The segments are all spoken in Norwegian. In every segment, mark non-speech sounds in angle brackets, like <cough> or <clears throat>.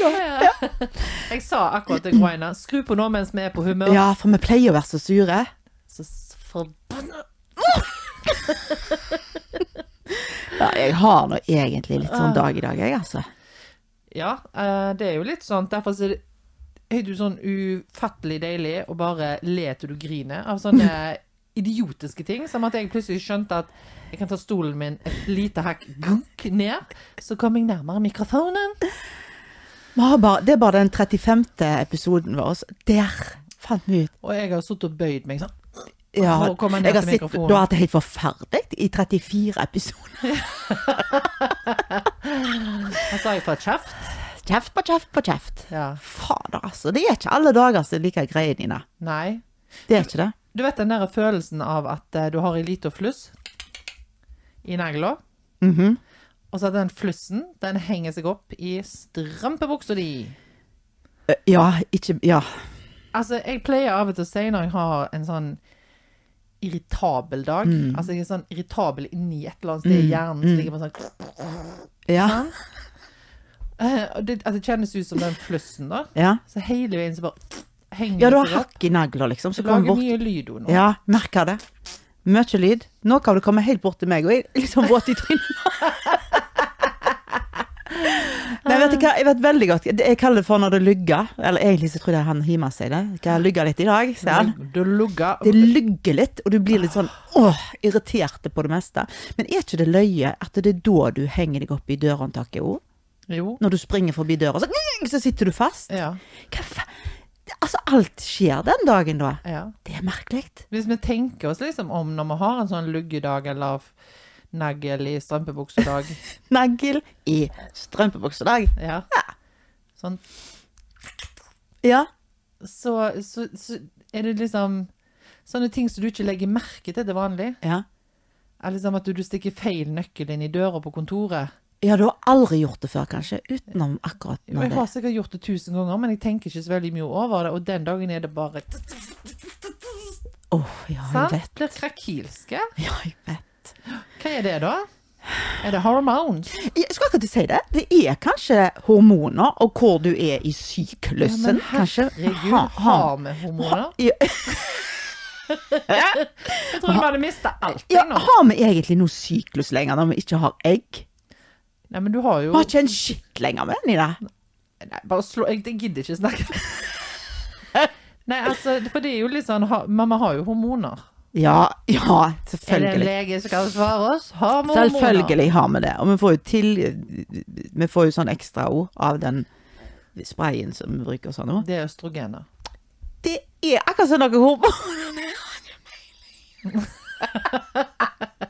gang. <laughs> Jeg sa akkurat til Groina skru på nå mens vi er på humør. Ja, for vi pleier å være så sure. Så forbanna Ja, jeg har nå egentlig litt Ah. sånn dag i dag, jeg, altså. Ja, eh, det er jo litt sånn. Derfor er det jo sånn ufattelig deilig å bare le til du griner av sånne <laughs> idiotiske ting. Som at jeg plutselig skjønte at jeg kan ta stolen min et lite hakk gunk ned, så kom jeg nærmere mikrofonen. Bare, det er bare den 35. episoden vår. Der fant vi ut. Og jeg har sittet og bøyd meg sånn. Ja, jeg har sett, du har hatt det helt forferdelig i 34 episoder. Jeg sa jeg fra kjeft. Kjeft på kjeft på kjeft. Ja. Fader, altså. Det er ikke alle dager som er like greie, Nina. Nei. Det er ikke det. Du vet den der følelsen av at eh, du har ei lita fluss i negla, Mhm. Og så den flussen, den henger seg opp i strømpebuksa di. Eh, Ja, ikke Ja. Altså, jeg pleier av og til å si når jeg har en sånn irritabel dag Altså, jeg er sånn irritabel inni et eller annet sted i hjernen som ligger på sånn Ja. sånn. Eh, det, altså, det kjennes ut som den flussen, da. Ja, Så hele veien så bare henger ja du har hakk i negler, liksom. Så lager bort. mye lyd nå. Ja, merker det. Mye lyd. Nå kan du komme helt bort til meg, og jeg er liksom våt i trynet. <laughs> Nei, vet du hva, jeg vet veldig godt Jeg kaller det for når det lugger. Eller egentlig så tror jeg han himer seg det. Jeg har lugga litt i dag, ser han. Det lugger litt, og du blir litt sånn åh, irritert på det meste. Men er ikke det løye at det er da du henger deg opp i dørhåndtaket òg? Jo. Når du springer forbi døra, så, <laughs> så sitter du fast? Ja. Hva fa... Altså, alt skjer den dagen da. ja. Det er merkelig. Hvis vi tenker oss liksom om når vi har en sånn luggedag eller nagl i strømpebuksedag <laughs> negl i strømpebuksedag. ja. Sånn, Ja. så, så, så er det liksom sånne ting som du ikke legger merke til til vanlig. ja. Er liksom at du, du stikker feil nøkkel inn i døra på kontoret. Ja, du har aldri gjort det før, kanskje, utenom akkurat nå. jeg har sikkert gjort det tusen ganger, men jeg tenker ikke så veldig mye over det. Og den dagen er det bare Åh, ja, jeg vet. Blir krakilske. Ja, jeg vet. Hva er det, da? Er det hormones? Jeg skulle akkurat si det. Det er kanskje hormoner, og hvor du er i syklusen, kanskje. herregud, Ha- ha- har vi hormoner? <laughs> Ja, Jeg tror vi hadde mista alt. ja, har vi egentlig noe syklus lenger når vi ikke har egg? Nei, men du har jo Vi har ikke en skitt lenger med den i det. Nei, bare slå Jeg, gidder ikke snakke. <laughs> Nei, altså, for det er jo litt sånn ha, Mamma har jo hormoner. Ja, ja, Er det en lege som kan svare oss? Har vi? Selvfølgelig har vi det. Og vi får jo til Vi får jo sånn ekstra ord av den sprayen som vi bruker sånn nå. Det er østrogener. Det er akkurat som noe hormoner. <laughs>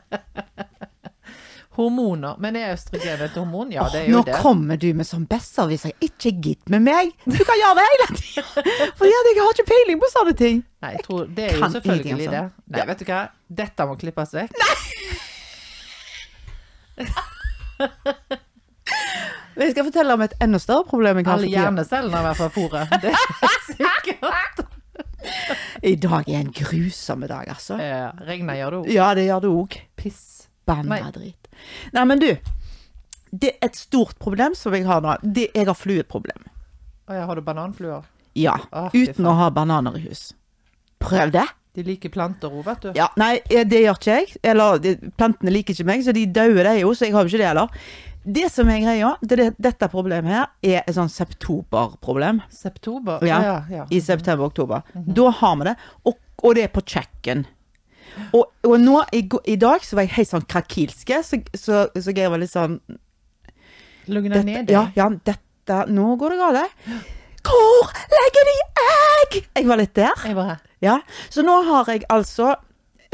Hormoner. Men er østrogen et hormon? Ja, det er jo Nå det. kommer du med sånn besserwisser. Ikke gidd med meg! Du kan gjøre det hele tida! <laughs> For jeg har ikke peiling på sånne ting. Nei, tror, det er jo Kan selvfølgelig ingenting det. Nei, vet du hva? Dette må klippes vekk. Nei! Jeg skal fortelle om et enda større problem jeg har Alle hjernecellene har vært fra fòret. Det er sikkert. I dag er en grusom dag, altså. Ja, regner gjør det òg. Ja, det gjør det òg. Piss. Banna Nei. Nei, men du. Det er et stort problem som jeg har nå. Det, jeg har flueproblem. Å ja, har du bananfluer? Ja. Ah, uten å ha bananer i hus. Prøv det. De liker planter òg, vet du. Ja, Nei, det gjør ikke jeg. Eller de, plantene liker ikke meg, så de dauer de jo, så jeg har jo ikke det heller. Det som er greia, det, det, dette problemet her, er et sånn septoberproblem. Septober? Ja, ja, ja. I september-oktober. Da har vi det, og, og det er på kjøkken. Og, og nå, i, i dag, så var jeg helt sånn krakilske, så, så, så Geir var litt sånn Lugna ned. Ja, ja, dette Nå går det galt. Hvor legger de egg?! Jeg var litt der. Jeg var her. Ja. Så nå har jeg altså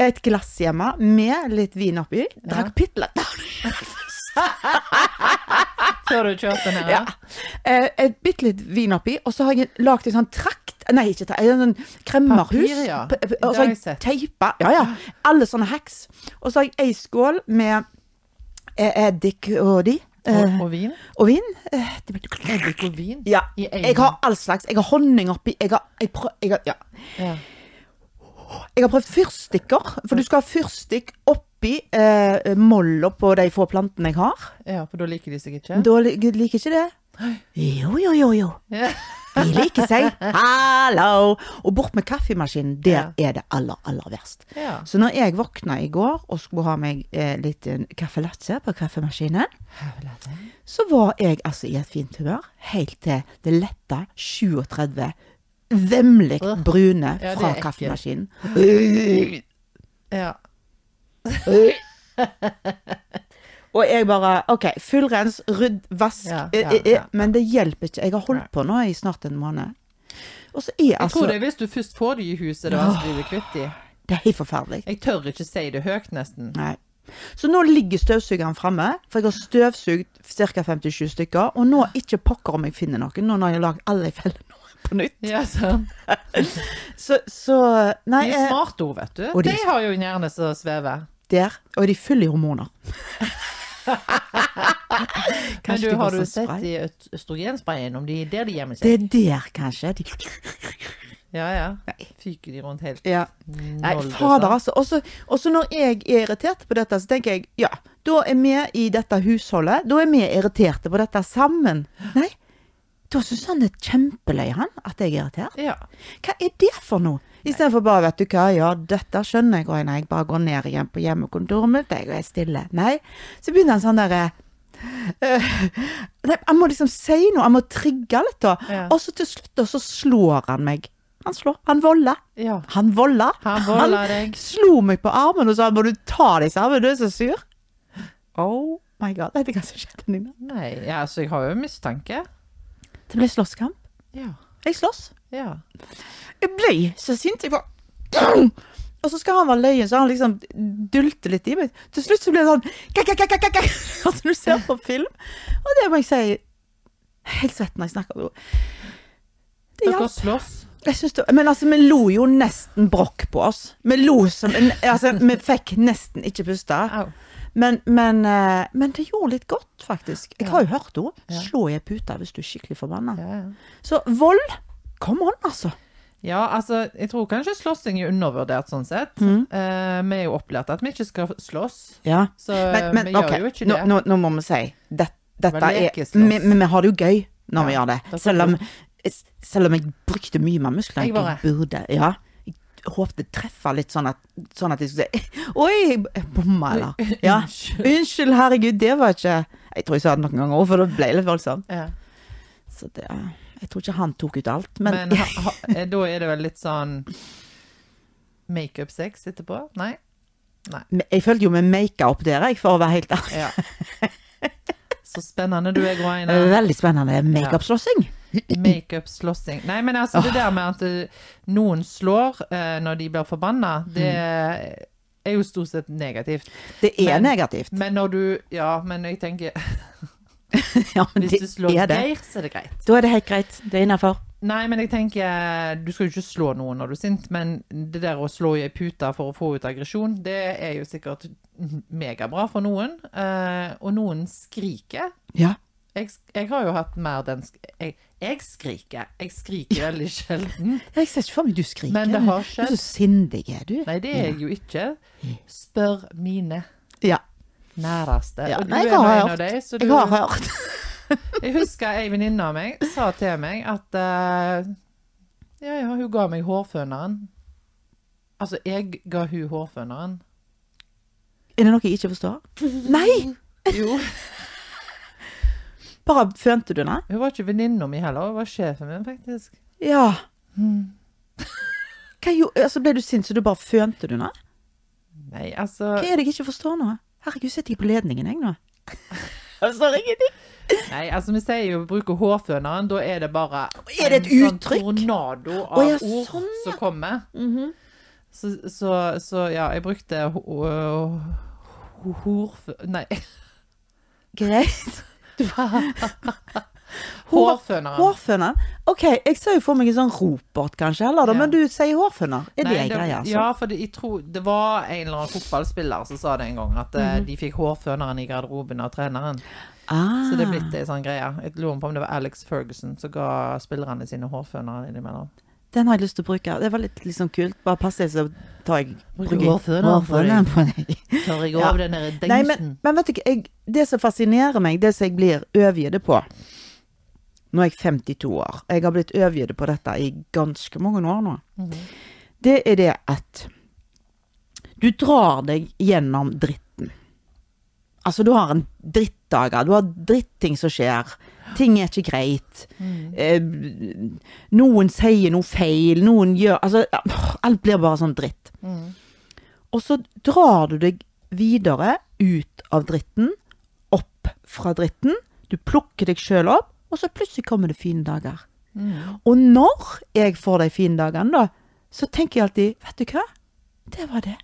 et glass hjemme med litt vin oppi. Drakk bitte litt. <laughs> Før du kjørte den her? Ja. Eh, et bitte litt vin oppi, og så har jeg lagd en sånn trakt Nei, ikke trakt, en sånn kremmerhus. Papir, ja. Og så har jeg teipa Ja, ja. Alle sånne hacks. Og så har jeg ei skål med eh, eddik og de. eh, Og, og vin? og vin. Eh, Eddik og vin? <laughs> Ja. Jeg har all slags. Jeg har honning oppi. Jeg har, jeg prøv, jeg har, ja. Ja. jeg har prøvd fyrstikker, for du skal ha fyrstikk oppi eh, molla på de få plantene jeg har. ja, for da liker de seg ikke? Da li- liker ikke det. Jo, jo, jo, jo. De liker seg. Hallo! Og bort med kaffemaskinen, der er det aller, aller verst. Ja. Så når jeg våkna i går og skulle ha meg eh, litt eh, caffè latte på kaffemaskinen, så var jeg altså i et fint humør helt til det letta 37 vemmelig brune Ja, fra kaffemaskinen. ja. <laughs> <laughs> Og jeg bare OK, fullrens, rydd, vask. Ja, eh, ja, eh, eh, ja. Men det hjelper ikke. Jeg har holdt på nå i snart en måned. Og så er Jeg altså tror det er hvis du først får de i huset, det er vanskelig å bli kvitt de. Det er helt forferdelig. Jeg tør ikke si det høyt, nesten. Nei. Så nå ligger støvsugeren framme, for jeg har støvsugd ca. 57 stykker. Og nå ikke pokker om jeg finner noen, nå når jeg har lagd alle fellene på nytt. Ja, sant. <laughs> Så, så Nei, De er smarte vet du. De- De har jo en hjerne som svever. der. Og de fyller i hormoner. <laughs> <laughs> Men du, har du sett øst- østrogensprayen, om de der de gjemmer Det seg? er der, kanskje. De, Ja, ja. Fyker de rundt helt ja. Nei, fader, altså. Også, også når jeg er irritert på dette, så tenker jeg ja, da er vi i dette husholdet. Da er vi irriterte på dette sammen. Nei, da syns han det er kjempeløy, han, at jeg er irritert. Ja. Hva er det for noe? Istedenfor bare, vet du hva, ja, dette skjønner jeg, og nei, jeg bare går ned igjen på hjemmekontoret mitt, og jeg er stille. Nei. Så begynner han sånn derre eh, <laughs> Han må liksom si noe, han må trigge litt, da. Ja. Og så til slutt, da, så slår han meg. Han slår. Han volder. ja. Han volder. Han deg. slo meg på armen og sa 'må du ta deg sammen, du er så sur'. Oh my god. Vet du hva som skjedde, Nina? Nei, ja, altså jeg har jo mistanke. Det ble slåsskamp. Ja. Jeg slåss. Ja. Jeg ble så sint. Jeg bare Og så skal han være løyen, så han liksom dulter litt i meg. Til slutt så blir det sånn kak, kak, At du ser på film. Og det må jeg si Helt svett når jeg snakker om det. Det Dere hjalp. slåss. Jeg det, men altså, vi lo jo nesten brokk på oss. Vi lo som en Altså, vi fikk nesten ikke puste. Men, men, eh, men det gjorde litt godt, faktisk. Jeg har jo hørt henne. Ja. Slå i ei pute hvis du er skikkelig forbanna. Ja, ja. Så vold Come on, altså. Ja, altså, jeg tror kanskje slåssing er undervurdert sånn sett. Mm. Eh, vi er jo opplært at vi ikke skal slåss, Ja. så Men, men vi gjør jo ikke det. nå, nå må vi si det, Dette er vi, vi har det jo gøy når vi gjør det. Selv om, selv om jeg brukte mye mer muskler Jeg enn bare- jeg burde. Ja. Jeg det treffe litt sånn at, sånn at jeg skulle si <laughs> Oi, jeg bomma, eller? <laughs> Ja. Unnskyld. Herregud, det var ikke Jeg tror jeg sa det noen ganger òg, for det ble litt voldsomt. Ja. Så det Jeg tror ikke han tok ut alt, men, Men ha, ha, <laughs> eh, da er det vel litt sånn makeup-sex etterpå? Nei? jeg følte jo med makeup der, jeg, for å være helt ærlig. Ja. Så spennende du er, Gro Eine. Veldig spennende makeup-slåssing. Makeup-slåssing. Nei, men altså, det der med at eh, noen slår eh, når de blir forbanna, det er jo stort sett negativt. Det er Men- negativt. Men når du Ja, men jeg tenker <laughs> Ja, men Hvis du slår det. Geir, så er det greit. Da er det helt greit. Det er innafor. Nei, men jeg tenker Du skal jo ikke slå noen når du er sint, men det der å slå i ei pute for å få ut aggresjon, det er jo sikkert megabra for noen. Eh, og noen skriker. Ja. Jeg, jeg har jo hatt mer den jeg, jeg skriker. Jeg skriker veldig sjelden. <laughs> Jeg ser ikke for meg du skriker. Men det har Du er så sindig er du. Nei, det er jeg jo ikke. Spør mine Ja. næreste. Ja, og du nei, er har en hørt. av dem. Så du, Jeg har hørt. <laughs> Jeg husker ei venninne av meg sa til meg at uh, Ja, ja, hun ga meg hårføneren. Altså, jeg ga hun hårføneren. Er det noe jeg ikke forstår? <laughs> Nei! Jo. Bare fønte du henne? Hun var ikke venninna mi heller, hun var sjefen min, faktisk. Ja. Hva gjorde altså Ble du sint så du bare fønte du henne? Nei, altså Hva er det jeg ikke forstår nå? Herregud, sitter jeg på ledningen, jeg nå? Jeg forstår ingenting. Nei, altså vi sier jo bruker hårføneren, da er det bare Er det et en uttrykk? Sånn tornado av ja, ord sånn, ja. som kommer. Mhm. Så, så, så ja, jeg brukte ho-. Nei, Greit. <laughs> hårføneren. Hårføner? OK, jeg ser jo for meg en sånn ropert, kanskje, heller, da, Ja. men du sier hårføner. Er det Nei, en greie, altså? Ja, for det, jeg tror, det var en eller annen fotballspiller som sa det en gang, at mm. de fikk hårføneren i garderoben av treneren. Ah. Så det er blitt ei sånn greie. Jeg lurer på om det var Alex Ferguson som ga spillerne sine hårfønere innimellom. Den har jeg lyst til å bruke. Det var litt liksom kult. Bare pass deg, så tar jeg Bruker hårføner på deg. Tar jeg av den der Nei, men, men vet du ikke, jeg, det som fascinerer meg, det som jeg blir øvjede på, Nå er jeg 52 år. Jeg har blitt øvjede på dette i ganske mange år nå. Mhm. Det er det at du drar deg gjennom dritten. Altså, du har en drittdager. Du har dritting som skjer. Ting er ikke greit. Mm. Eh, noen sier noe feil. Noen gjør Altså, alt blir bare sånn dritt. Mm. Og så drar du deg videre ut av dritten, opp fra dritten. Du plukker deg sjøl opp, og så plutselig kommer det fine dager. Mm. Og når jeg får de fine dagene, da, så tenker jeg alltid Vet du hva? Det var det.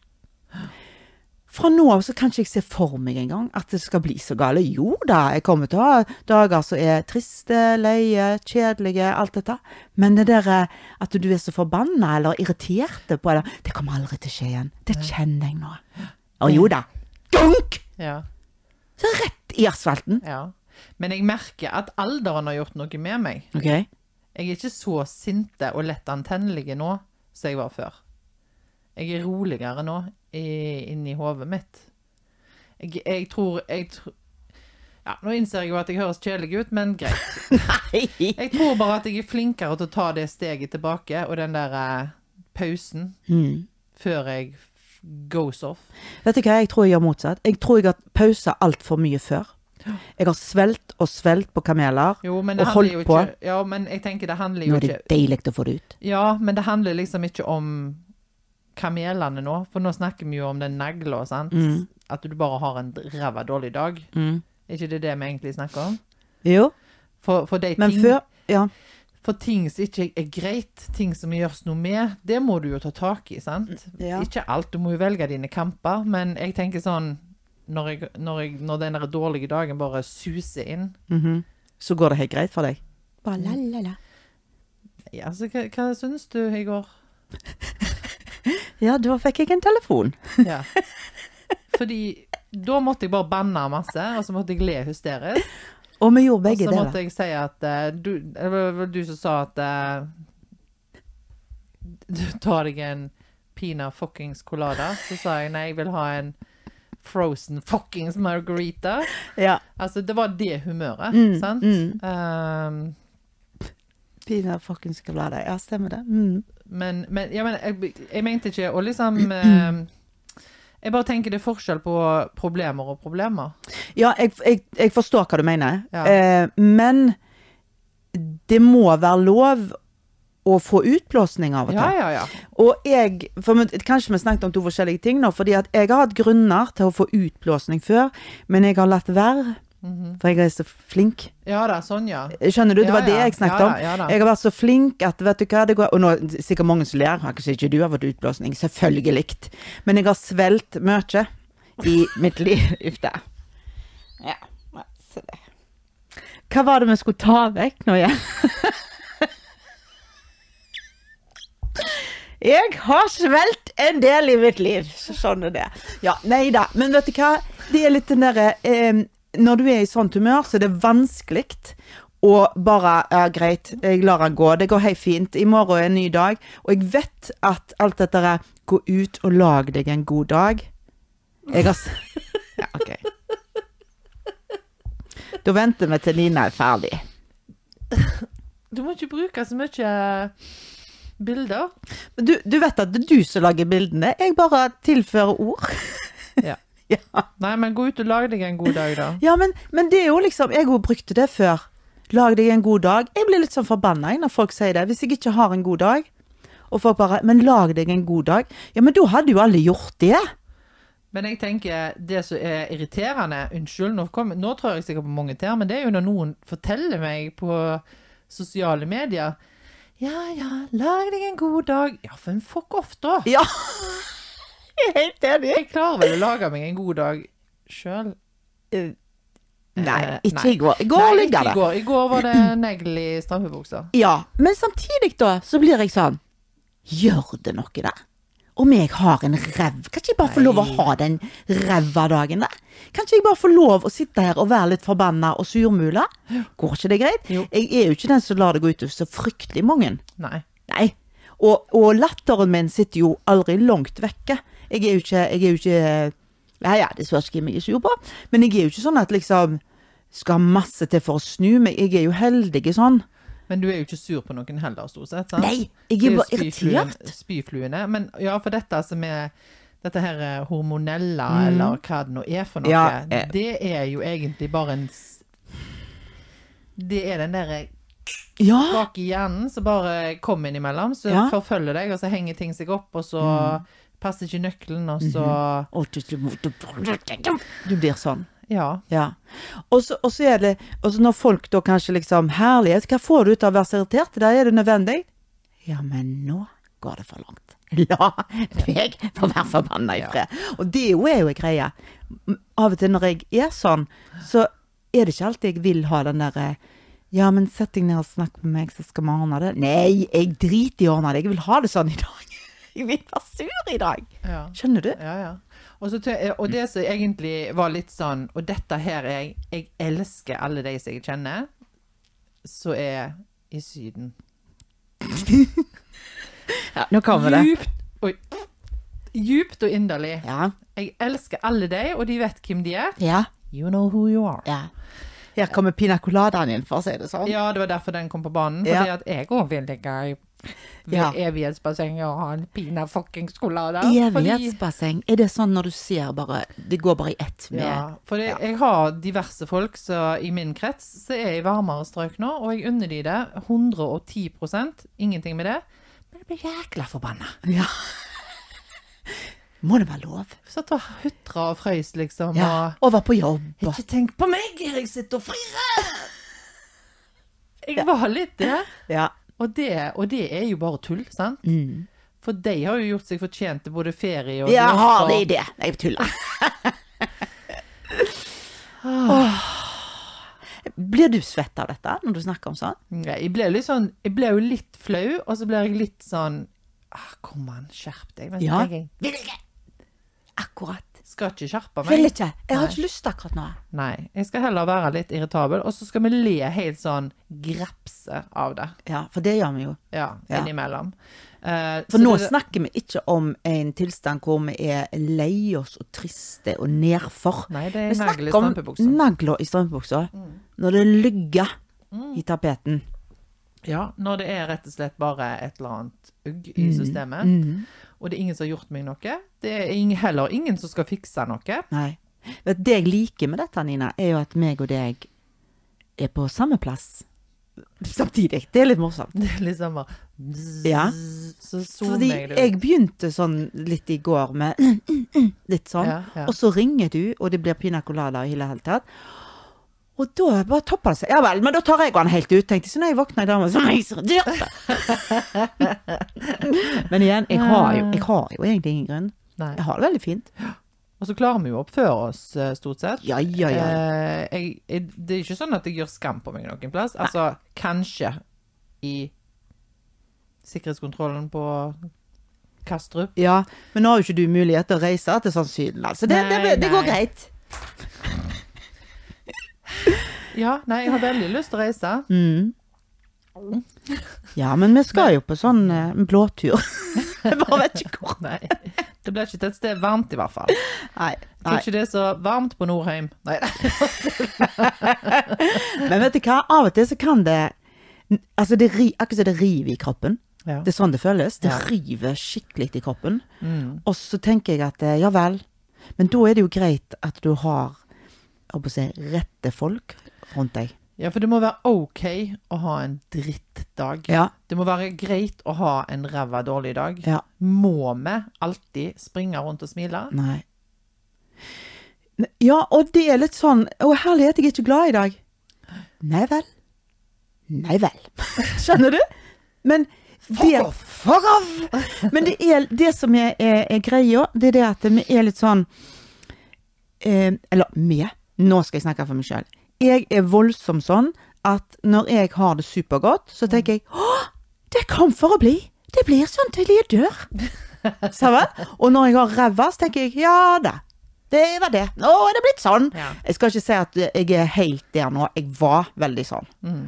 Fra nå av så kan ikke jeg se for meg engang at det skal bli så gale. Jo da, jeg kommer til å ha dager som er triste, leie, kjedelige, alt dette. Men det der eh, at du er så forbanna eller irriterte på det, det kommer aldri til å skje igjen. Det kjenner jeg nå. Å jo da. Gunk! Ja. Så rett i asfalten. ja. Men jeg merker at alderen har gjort noe med meg. Okay. Jeg er ikke så sinte og lett antennelig nå som jeg var før. Jeg er roligere nå i- inni hodet mitt. Jeg, jeg tror jeg tr Ja, nå innser jeg jo at jeg høres kjedelig ut, men greit. <laughs> Nei. Jeg tror bare at jeg er flinkere til å ta det steget tilbake, og den der eh, pausen Mm. før jeg goes off. Vet du hva, jeg tror jeg gjør motsatt. Jeg tror jeg har pausa altfor mye før. <gasps> Jeg har svelt og svelt på kameler. Jo, men det Og holdt på. ikke Ja, men jeg tenker det handler jo ikke Nå er det deilig å få det ut. Ja, men det handler liksom ikke om kamelene nå, for nå snakker vi jo om den negla, sant? Mm. At du bare har en ræva dårlig dag. Mm. Er ikke det det vi egentlig snakker om? Jo, For, for de men ting, før Ja. for ting som ikke er greit, ting som gjøres noe med, det må du jo ta tak i, sant? Ja. Ikke alt, du må jo velge dine kamper, men jeg tenker sånn når, jeg, når, jeg, når den der dårlige dagen bare suser inn mhm, Så går det helt greit for deg? Bare la, la, la. ja, så hva, hva syns du i går? <laughs> Ja, da fikk jeg en telefon. <laughs> Ja. Fordi da måtte jeg bare banne masse, og så måtte jeg le hysterisk. Og vi gjorde Og begge så deler. måtte jeg si at eh, du, Det var du som sa at eh, <laughs> Du tar deg en pina fuckings colada. Så sa jeg nei, jeg vil ha en frozen fuckings margarita. Ja. Altså, det var det humøret, Mm, sant? mm. Um, Pina fuckings colada. Ja, stemmer det. Mm. Men, men, ja, men jeg, jeg mente ikke å liksom <clears throat> ehm, Jeg bare tenker det er forskjell på problemer og problemer. Ja, jeg, jeg, jeg forstår hva du mener. Ja. Eh, men det må være lov å få utblåsning av og til. Ja, ja, ja. Og jeg, for Kanskje vi snakket om to forskjellige ting nå, fordi at jeg har hatt grunner til å få utblåsning før, men jeg har latt være, Mhm. for jeg er så flink. Ja da, sånn, ja. Skjønner du? Det Ja, var det jeg snakket Ja om. ja da. Jeg har vært så flink at vet du hva, det går Og nå er sikkert mange som ler. Kanskje ikke du har fått utblåsning. Selvfølgelig. Men jeg har svelt mye i mitt liv. <laughs> Uff da. Ja. se det. Hva var det vi skulle ta vekk nå igjen? <laughs> Jeg har svelt en del i mitt liv, så sånn er det. Ja, nei da. Men vet du hva? Det er litt den derre eh, Når du er i sånt humør, så er det vanskelig å bare Ja, greit, jeg lar han gå. Det går helt fint. I morgen er en ny dag. Og jeg vet at alt dette er Gå ut og lag deg en god dag. Jeg har <laughs> Ja, OK. Da venter vi til Nina er ferdig. Du må ikke bruke så mye bilder. Du, du vet at det er du som lager bildene. Jeg bare tilfører ord. Ja. <laughs> <laughs> Ja. Nei, men gå ut og lag deg en god dag, da. Ja, men, men det er jo liksom Jeg òg brukte det før. Lag deg en god dag. Jeg blir litt sånn forbanna når folk sier det. Hvis jeg ikke har en god dag, og folk bare Men lag deg en god dag. Ja, men da hadde jo alle gjort det. Men jeg tenker, det som er irriterende Unnskyld, nå, kom, nå tror jeg sikkert på mange til, men det er jo når noen forteller meg på sosiale medier Ja, ja, lag deg en god dag. Ja, for en fuck off, da. Ja. Jeg er helt enig. Jeg klarer vel å lage meg en god dag sjøl. Nei, Eh, ikke nei. i går. I går Nei, ligger det. i går. I går var det negl i strømpebuksa. Ja, men samtidig da, så blir jeg sånn Gjør det noe der? Om jeg har en ræv Kan ikke jeg bare få lov å ha den ræva dagen der? Kan ikke jeg bare få lov å sitte her og være litt forbanna og surmula? Går ikke det greit? Jo. Jeg er jo ikke den som lar det gå utover så fryktelig mange. Nei. Nei. Og, og latteren min sitter jo aldri langt vekke. Jeg er jo ikke, jeg er jo ikke Ja ja, det spørs hvem jeg er sur på, men jeg er jo ikke sånn at liksom skal masse til for å snu meg. Jeg er jo heldig sånn. Men du er jo ikke sur på noen heller, stort sett. sant? Nei, jeg er bare irritert. Spyfluene. Men ja, for dette som er dette her eh, hormonella, mm. eller hva det nå er for noe, Ja, eh. det er jo egentlig bare en Det er den derre Ja. bak i hjernen som bare kommer innimellom, så Ja. forfølger deg, og så henger ting seg opp, og så passer ikke nøkkelen, og så mm du- du- blir sånn. Ja. Ja. Og så, er det Og så når folk da kanskje liksom Herlighet, hva får du ut av å være så irritert? Da er det nødvendig. Ja, men nå går det for langt. La meg få være forbanna i fred. Og det er jo er jo en greie. Av og til når jeg er sånn, så er det ikke alltid jeg vil ha den derre ja, men sett deg ned og snakk med meg, så skal vi ordne det. Nei, jeg driter i å ordne det. Jeg vil ha det sånn i dag. Vil være sur i dag. ja. Skjønner du? Ja, ja. Og, så, og det som egentlig var litt sånn Og dette her er jeg Jeg elsker alle de som jeg kjenner, som er i Syden. <laughs> Ja, nå kommer det. Djupt Oi. Djupt og inderlig. Ja. Jeg elsker alle de, og de vet hvem de er. Ja. You know who you are. ja. Her kommer pina coladaen inn, for å si det sånn. Ja, det var derfor den kom på banen. Fordi at jeg òg vil ligge i ved Ja. evighetsbassenget og ha en pina fuckings colada. Evighetsbasseng, er det sånn når du ser bare Det går bare i ett med Ja, for det, Ja. jeg har diverse folk så, i min krets som er i varmere strøk nå, og jeg unner de det 110% Ingenting med det. Men jeg blir jækla forbanna. Ja. Må det være lov? Satt og hutra og frøys, liksom. Ja. Og var på jobb. Ikke tenk på meg, jeg sitter og frirer! Jeg var litt det. Ja. Og det, og det er jo bare tull, sant? Mm. For de har jo gjort seg fortjent til både ferie og Ja, har de det? Jeg tuller. oh. <laughs> Blir du svett av dette når du snakker om sånn? Nei, jeg ble sånn Jeg ble jo litt flau, og så ble jeg litt sånn ah, Kom an, skjerp deg. Men Ja. Akkurat. Skal ikke skjerpe Vil ikke. Jeg har Nei. ikke lyst akkurat nå. Nei. Jeg skal heller være litt irritabel, og så skal vi le helt sånn grepse av det. Ja, for det gjør vi jo. Ja, innimellom. Uh, For nå det- snakker vi ikke om en tilstand hvor vi er lei oss og triste og nedfor. Nei, det er Vi nagl i om strømpebuksa. nagler i strømpebuksa. Når det lygger i tapeten. Ja, når det er rett og slett bare et eller annet ugg i systemet, Mhm. og det er ingen som har gjort meg noe. Det er heller ingen som skal fikse noe. Nei. Det jeg liker med dette, Nina, er jo at meg og deg er på samme plass samtidig. Det er litt morsomt. Det er litt bare Ja. Så Fordi zoomer jeg det ut. jeg begynte sånn litt i går med <clears throat> litt sånn, Ja, ja. og så ringer du, og det blir pina colada i hele tatt. Og da bare topper det seg. Ja vel, men da tar jeg han helt ut, tenkte jeg. Så når jeg våkna i dag, så reiser jeg så. <laughs> Men igjen, jeg har, jo, jeg har jo egentlig ingen grunn. Nei. Jeg har det veldig fint. Og så klarer vi jo å oppføre oss, eh, stort sett. Ja, ja, ja. Eh, jeg, jeg, det er ikke sånn at jeg gjør skam på meg noen plass. Altså, kanskje i sikkerhetskontrollen på Kastrup. Ja, men nå har jo ikke du mulighet til å reise til Syden, altså. Det, det, Nei, det går nei. greit. Ja, nei, jeg har veldig lyst til å reise. Mm. Ja, men vi skal jo på sånn eh, blåtur. <laughs> Jeg bare vet ikke hvor. Nei, det blir ikke til et sted varmt, i hvert fall. Nei. Jeg tror nei. ikke det er så varmt på Nordheim. Nei, <laughs> Men vet du hva, av og til så kan det Altså, det ri, akkurat som det river i kroppen. Ja. Det er sånn det føles. Det Ja. river skikkelig i kroppen. Mm. Og så tenker jeg at eh, ja vel, men da er det jo greit at du har holdt på å si, rette folk rundt deg. ja, for det må være OK å ha en drittdag. Ja. Det må være greit å ha en ræva dårlig dag. Ja. Må vi alltid springe rundt og smile? Nei. Ja, og det er litt sånn Å, herlighet, jeg er ikke glad i dag. Nei vel. Nei vel. <laughs> Skjønner du? Men det, Fuck off! Men det er det som er, er, er greia, det er det at vi er litt sånn eh, Eller vi. Nå skal jeg snakke for meg sjøl. Jeg er voldsom sånn at når jeg har det supergodt, så tenker jeg Å, det kom for å bli. Det blir sånn til jeg dør. <laughs> Og når jeg har ræva, så tenker jeg ja da. Det var det. Nå er det blitt sånn. Ja. Jeg skal ikke si at jeg er helt der nå. Jeg var veldig sånn. Mm.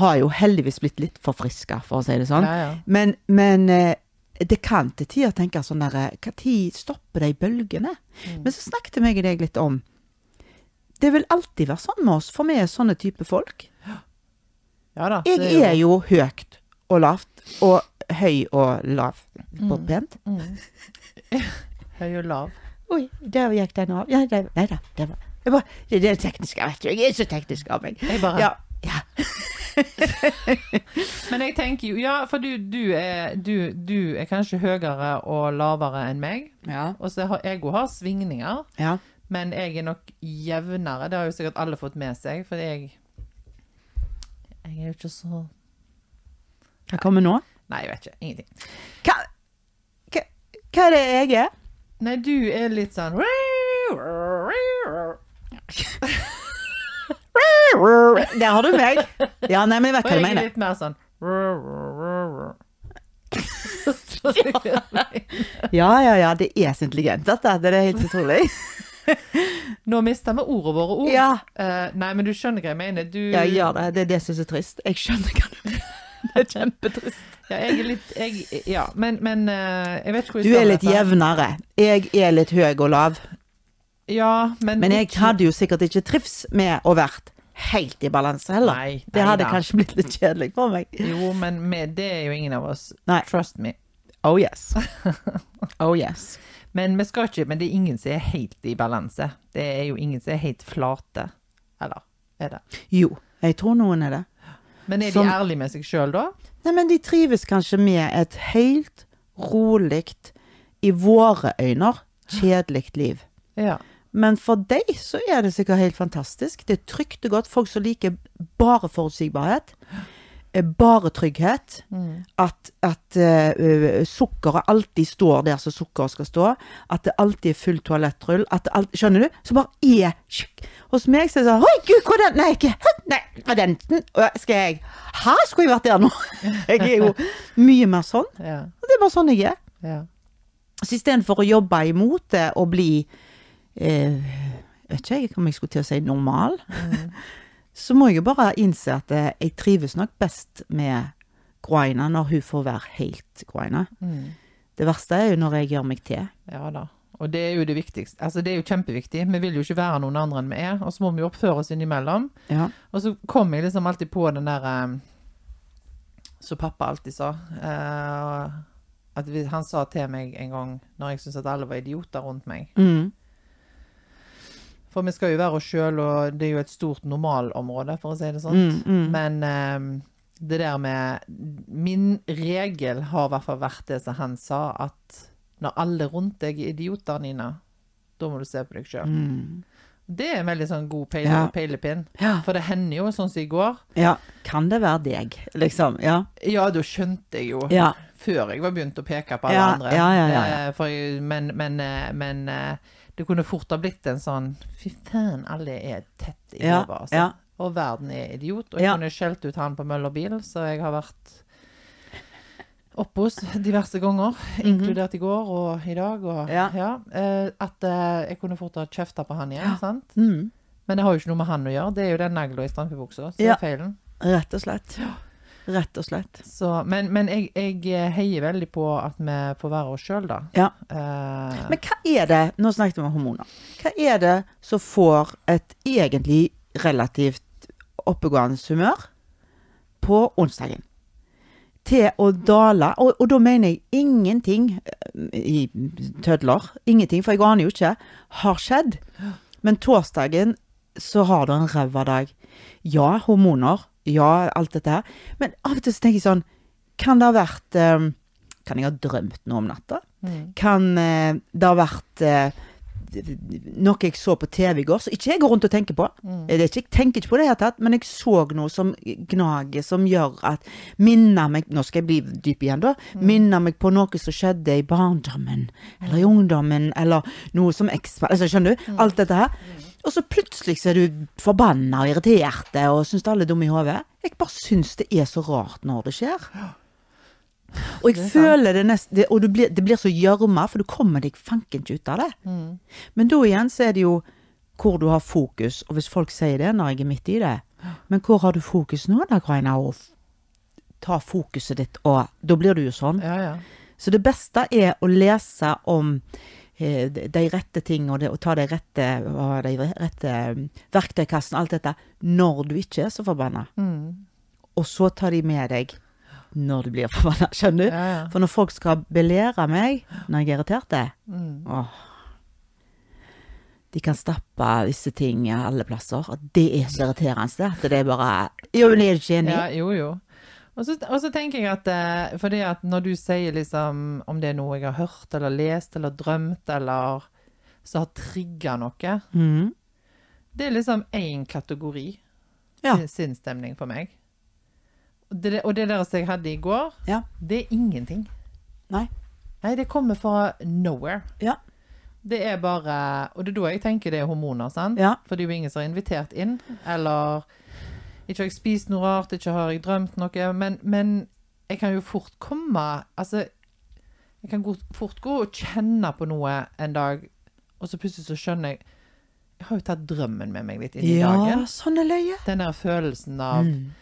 Har jo heldigvis blitt litt forfriska, for å si det sånn. Ja, ja. Men, men eh, det kan til tider tenke sånn derre Når stopper de bølgene? Mm. Men så snakket jeg deg litt om Det vil alltid være sånn med oss, for vi er sånne type folk. Ja da. Jeg det er jo høyt og lavt, og høy og lav på Mm. pent. <laughs> høy og lav. Oi, der gikk den av. Ja, det, nei da, det var det, var, det, det er teknisk, vet du. Jeg er så teknisk av meg. Jeg bare Ja, ja. <laughs> Men jeg tenker jo Ja, for du, du, er, du, du er kanskje høyere og lavere enn meg. Ja. Og så har jeg òg har svingninger. ja. Men jeg er nok jevnere. Det har jo sikkert alle fått med seg, for jeg Jeg er jo ikke så Hva kommer nå? Nei, jeg vet ikke. Ingenting. Hva, hva, hva er det jeg er? Nei, du er litt sånn <laughs> Der har du meg. Ja, nei, men jeg vet Og hva du jeg er litt mer sånn <laughs> Ja, ja, ja, det er så intelligent dette. Det er helt utrolig. <laughs> <laughs> Nå mister vi ordene våre ord. Ja, Uh, nei, men du skjønner hva jeg mener. Du, jeg gjør det. Det er det som er trist. Jeg skjønner hva du mener. <laughs> Det er kjempetrist. Ja, jeg er litt jeg, Ja, men, men uh, jeg vet ikke hvor Du jeg er skal med litt dette. jevnere. Jeg er litt høy og lav. Ja, men Men jeg hadde jo sikkert ikke trivs med å vært helt i balanse heller. Nei, det hadde da. kanskje blitt litt kjedelig for meg. Jo, men med, det er jo ingen av oss. Nei. Trust me. Oh yes. <laughs> Oh yes. Men ikke Men det er ingen som er helt i balanse. Det er jo ingen som er helt flate. Eller er det? Jo, jeg tror noen er det. Men er Som- de ærlige med seg sjøl, da? Nei, men de trives kanskje med et helt rolig, i våre øyne, kjedelig liv. Ja. Men for deg så er det sikkert helt fantastisk. Det er trygt og godt. Folk som liker bare forutsigbarhet. Eh, Bare trygghet. At, at uh, sukkeret alltid står der som sukkeret skal stå. At det alltid er full toalettrull. At det skjønner du? Så bare er tjukk. Hos meg så er det sånn Oi, gud, hvor er den? Nei, ikke? Nei, den Å, Skal jeg Hæ, skulle jeg vært der nå? <laughs> Jeg er jo mye mer sånn. Ja. Det er bare sånn jeg er. ja. Så istedenfor å jobbe imot det og bli eh, Vet ikke jeg om jeg skulle til å si normal, <laughs> så må jeg jo bare innse at eh, jeg trives nok best med Groina når hun får være helt Groina. Mm. Det verste er jo når jeg gjør meg til. Ja da. Og det er jo det viktigste. Altså, det er jo kjempeviktig. Vi vil jo ikke være noen andre enn vi er, og så må vi jo oppføre oss innimellom. Ja. Og så kom jeg liksom alltid på den der eh, Som pappa alltid sa. eh, at vi, han sa til meg en gang, når jeg syntes at alle var idioter rundt meg Mm. For vi skal jo være oss sjøl, og det er jo et stort normalområde, for å si det sånn. Mm, mm. Men um, det der med Min regel har i hvert fall vært det som han sa, at når alle rundt deg er idioter, Nina, da må du se på deg sjøl. Mm. Det er en veldig sånn god peile, Ja. peilepinn. Ja. For det hender jo sånn som i går. ja. Kan det være deg, liksom? Ja. Ja, da skjønte jeg jo før jeg var begynt å peke på alle andre. ja, ja, ja, ja. Eh, For, men men, eh, men eh, det kunne fort ha blitt en sånn Fy faen, alle er tett i Ja, hodet, altså. ja. Og verden er idiot. Og jeg Ja. kunne skjelt ut han på Møllerbil, så jeg har vært oppe hos diverse ganger, inkludert i går og i dag. Og, ja. Ja. eh, at eh, jeg kunne fort ha kjefta på han igjen, sant? Mm. Men det har jo ikke noe med han å gjøre. Det er jo den nagla i strømpebuksa som Ja. er feilen. Rett og slett. Rett og slett. Så, men men jeg, jeg eh, heier veldig på at vi får være oss sjøl, da. Ja. Eh, Men hva er det, nå snakket vi om hormoner, hva er det som får et egentlig relativt oppegående humør på onsdagen? Til å dale, og, og da mener jeg ingenting eh, i tødler, ingenting, for jeg aner jo ikke, har skjedd. Men torsdagen så har du en ræva dag. Ja, hormoner, ja, alt dette her. Men av og til så tenker jeg sånn, kan det ha vært um, Kan jeg ha drømt noe om natta? mm. kan uh, det ha vært uh, noe jeg så på TV i går, som ikke jeg går rundt og tenker på. Mm. Det ikke, jeg tenker ikke på det i det hele tatt, men jeg så noe som gnager, som gjør at Minner meg Nå skal jeg bli dyp igjen, da. Mm. Minner meg på noe som skjedde i barndommen, eller i ungdommen, eller noe som ekspa... Altså, skjønner du? Mm. Alt dette her. Og så plutselig så er du forbanna og irritert og syns alle er dumme i hodet. Jeg bare syns det er så rart når det skjer. Og jeg Det er føler det nesten Og du blir, det blir så gjørma, for du kommer deg fanken ikke ut av det. Mm. Men da igjen så er det jo hvor du har fokus, og hvis folk sier det når jeg er midt i det Men hvor har du fokus nå, da, Graina? Og ta fokuset ditt, og da blir du jo sånn. Ja, ja. Så det beste er å lese om de de rette ting, og, det, og ta de rette, hva, de rette mm, verktøykassen, alt dette, når du ikke er så forbanna. Mm. Og så tar de med deg når du blir forbanna, <laughs> skjønner du? Ja, ja. For når folk skal belære meg når jeg er irritert, Mm. åh, de kan stappe visse ting alle plasser. Og det er så irriterende. At det er bare Jo, men er du ikke enig? Ja, jo, jo. Og så, og så tenker jeg at eh, fordi at når du sier liksom om det er noe jeg har hørt eller lest eller drømt eller som har trigga noe, mm. det er liksom én kategori Ja. sin- sinnsstemning for meg. Det, og det der som jeg hadde i går, Ja. det er ingenting. Nei. Nei, det kommer fra nowhere. Ja. Det er bare Og det er da jeg tenker det er hormoner, sant? Ja. For det er jo ingen som er invitert inn. Eller Ikke har jeg spist noe rart, ikke har jeg drømt noe. Men, men jeg kan jo fort komme Altså, jeg kan fort gå og kjenne på noe en dag, og så plutselig så skjønner jeg Jeg har jo tatt drømmen med meg litt inn i Ja, dagen. sånn er løye. Den der følelsen av Mm.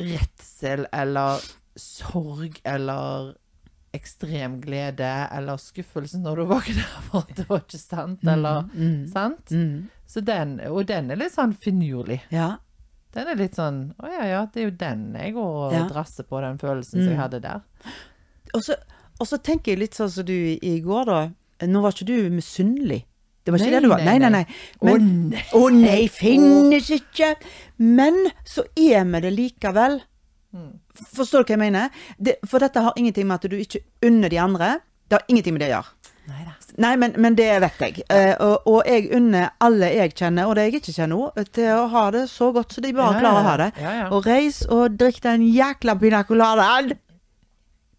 redsel eller sorg eller ekstrem glede eller skuffelse når du våkner <laughs> for at det var ikke sant, eller Mm. sant? Mm. Så den, og den er litt sånn finurlig. Ja. Den er litt sånn Å ja, ja, det er jo den jeg går og Ja. drasser på, den følelsen som jeg Mm. hadde der. Og så, og så tenker jeg litt sånn som du i går, da. Nå var ikke du misunnelig. Det var ikke Nei, det du var. nei, Nei, nei, nei. nei. Men, å nei, finnes ikke! Men så er vi det likevel. Mm. Forstår du hva jeg mener? Det, for dette har ingenting med at du ikke unner de andre. Det har ingenting med det å gjøre. Neida. Nei, men, men det vet jeg. Eh, og, og jeg unner alle jeg kjenner, og det jeg ikke kjenner, òg, til å ha det så godt så de bare Ja, klarer å ha det. ja, ja. Og reis og drikk den jækla pina coladaen.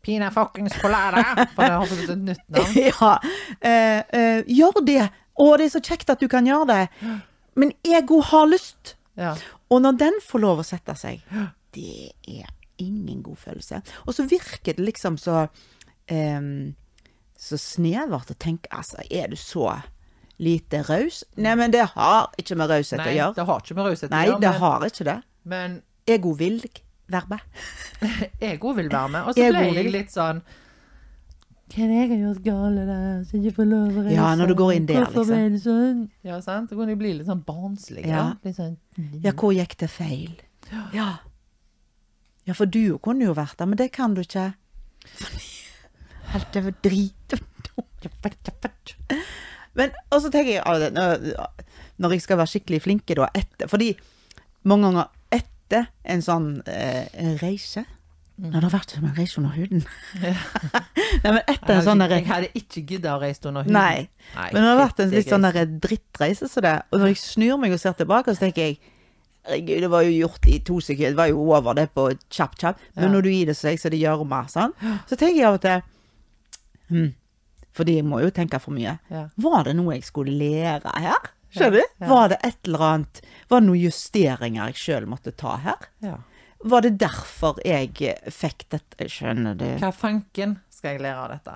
Pina fuckings colada! For det har fått et nytt <laughs> navn. ja. Eh, eh, gjør det. Og det er så kjekt at du kan gjøre det. Men ego har lyst. Ja. Og når den får lov å sette seg, <gasps> det er ingen god følelse. Og så virker det liksom så um, Så snevert å tenke Altså, er du så lite raus? Nei, men det har ikke med raushet å Nei, gjøre. det har ikke med raushet å Nei, det men, har ikke det. men <laughs> Ego vil være med. ego vil være med. Og så ble jeg litt sånn Hva er det jeg har gjort galt der, så jeg ikke får lov å reise? Ja, når du går inn der, Hvorfor liksom. ble det sånn? Ja, sant? Da kunne jeg bli litt sånn barnslig. Ja. Ja. Litt sånn Ja, hvor gikk det feil? Ja. Ja, for du kunne jo vært der, men det kan du ikke. Helt var drit. Men, og så tenker jeg når, når jeg skal være skikkelig flinke da, etter Fordi mange ganger etter en sånn eh, reise Nå, det har vært som en reise under huden. <laughs> Nei, men etter en sånn jeg hadde ikke giddet å reise under huden. Nei. Nei, Men det har vært en litt sånn drittreise som så det. Og når jeg snur meg og ser tilbake, så tenker jeg Herregud, det var jo gjort i to sekunder. Det var jo over det på kjapp, kjapp. Men Ja. når du gir det seg, så det gjørme. Sånn. Så tenker jeg av og til hm, Fordi jeg må jo tenke for mye. Ja. Var det noe jeg skulle lære her? Skjønner du? Var det et eller annet Var det noen justeringer jeg sjøl måtte ta her? Ja. Var det derfor jeg fikk dette? Skjønner du? Hva fanken skal jeg lære av dette?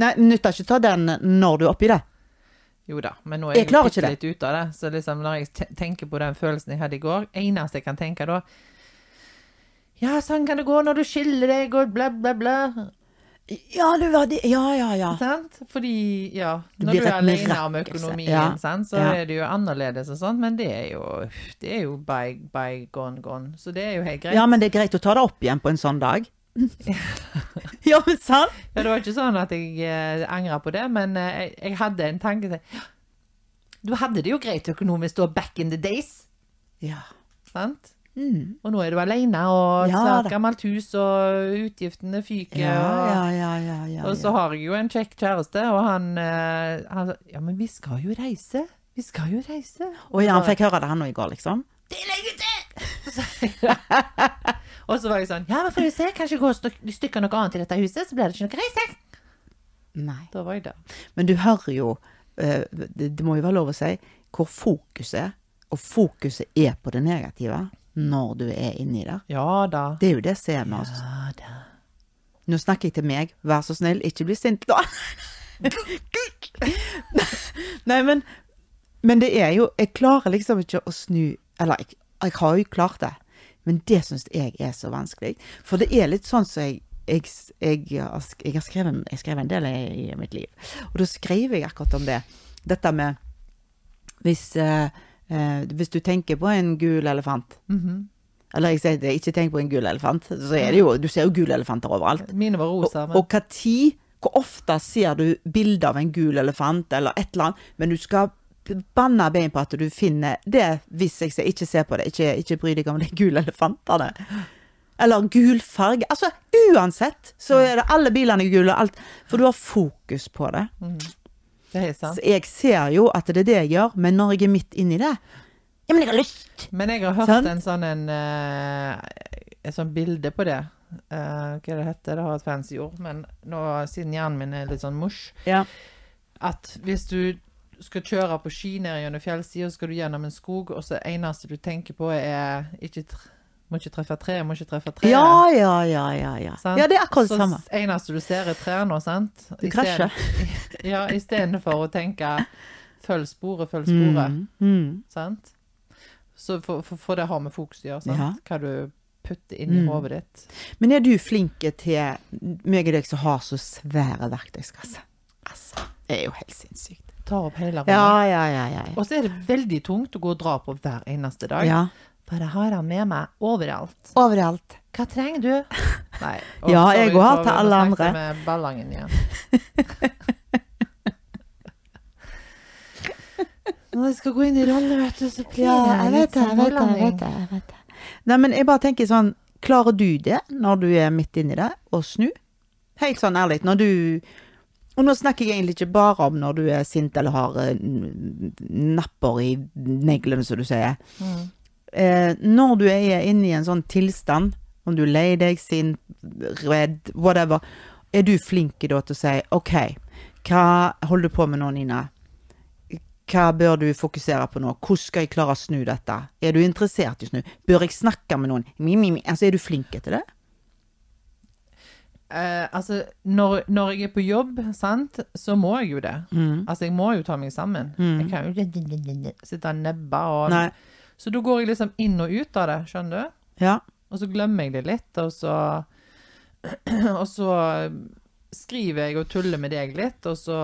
Nei, nytter ikke å ta den når du er oppi det. Jo da, men nå er Jeg jeg, jo litt ute av det. Så liksom når jeg tenker på den følelsen jeg hadde i går Eneste jeg kan tenke da Ja, sånn kan det gå når du skiller deg og bla, bla, bla. Ja, du var det. Ja, ja, ja. Sant? Fordi, ja Når du er alene om økonomien, ja. sant, så Ja. er det jo annerledes og sånt, men det er jo Det er jo by, by gone, gone. Så det er jo helt greit. Ja, men det er greit å ta det opp igjen på en sånn dag. <laughs> ja, men sant? Ja, det var ikke sånn at jeg eh, angra på det, men eh, jeg, jeg hadde en tanke til «Ja, Du hadde det jo greit økonomisk da, back in the days, Ja. sant? Mm. Og nå er du alene, og Ja, snart da. gammelt hus, og utgiftene fyker. Ja, og, ja, ja, ja, ja, og så ja. har jeg jo en kjekk kjæreste, og han, eh, han sa Ja, men vi skal jo reise. Vi skal jo reise. Og ja, han fikk høre det han nå i går, liksom. Det er lenge til! <laughs> og så var jeg sånn Ja, men får vi se, kanskje gå i stykker noe annet i dette huset, så blir det ikke noe reise. Nei. Da var jeg der. Men du hører jo eh, det, må jo være lov å si hvor fokuset Og fokuset er på det negative når du er inni der. Ja da. Det er jo det som er med oss. Ja da. Nå snakker jeg til meg. Vær så snill, ikke bli sint da. Nei, men Men det er jo Jeg klarer liksom ikke å snu Eller jeg, jeg har jo klart det, men det syns jeg er så vanskelig. For det er litt sånn som jeg jeg, jeg, jeg har skrevet, jeg skrev en del i, i mitt liv. Og da skriver jeg akkurat om det. Dette med hvis, eh, eh, hvis du tenker på en gul elefant Mhm. Eller jeg sier det, ikke tenk på en gul elefant. Så er det jo, du ser jo gule elefanter overalt. Mine var rosa. Men og hva tid, hvor ofte ser du bilde av en gul elefant eller et eller annet, men du skal banne bein på at du finner det hvis jeg ser, ikke ser på det, ikke, ikke bry deg om de gule elefantene. Eller gul farge. Altså uansett så er det alle bilene er gule, alt, for du har fokus på det. det er sant. Så jeg ser jo at det er det jeg gjør, men når jeg er midt inni det Ja, men jeg har lyst! Men jeg har hørt sånn. en sånn en, eh, et sånt bilde på det. Uh, hva er det heter? Det har et fancy ord, men nå, siden hjernen min er litt sånn mush, Ja. at hvis du skal kjøre på ski ned gjennom fjellsida, så skal du gjennom en skog, og så eneste du tenker på er ikke må ikke treffe treet, må ikke treffe treet. Ja, ja, ja, ja. Ja, ja det er akkurat det samme. Så eneste du ser er trærne, sant? Du krasjer. <laughs> Ja, istedenfor å tenke følg sporet, følg sporet. Mm, mm. Sant? Så for, for, for det har med fokus å gjøre, sant? Ja. Hva du putter inn i Mm. hodet ditt. Men er du flink til meg og deg som har så svære verktøyskasse? Altså, det er jo helt sinnssykt. Tar opp hele rommet. Ja, ja, ja, ja. Og så er det veldig tungt å gå og dra på hver eneste dag. ja. For jeg har han med meg overalt. Overalt. Hva trenger du? <laughs> Nei. Og, Ja, sorry jeg går har til alle andre. med ballangen igjen. <laughs> Når jeg skal gå inn i rolle, vet du, så blir Ja, jeg litt sånn det. Nei, men jeg bare tenker sånn, klarer du det når du er midt inni det, å snu? Helt sånn ærlig, når du Og nå snakker jeg egentlig ikke bare om når du er sint eller har eh, napper i neglene, som du sier. Mm. Eh, når du er inne i en sånn tilstand, om du er lei deg, sint, redd, whatever, er du flink da til å si OK, hva holder du på med nå, Nina? Hva bør du fokusere på nå? Hvordan skal jeg klare å snu dette? Er du interessert i å snu? Bør jeg snakke med noen? Mi, mi, mi. Altså, er du flink til det? Eh, altså, når, når jeg er på jobb, sant, så må jeg jo det. Mm. Altså, jeg må jo ta meg sammen. Mm. Jeg kan jo sitte og nebbe og Nei. Så da går jeg liksom inn og ut av det, skjønner du? Ja. Og så glemmer jeg det litt, og så <clears throat> Og så skriver jeg og tuller med deg litt, og så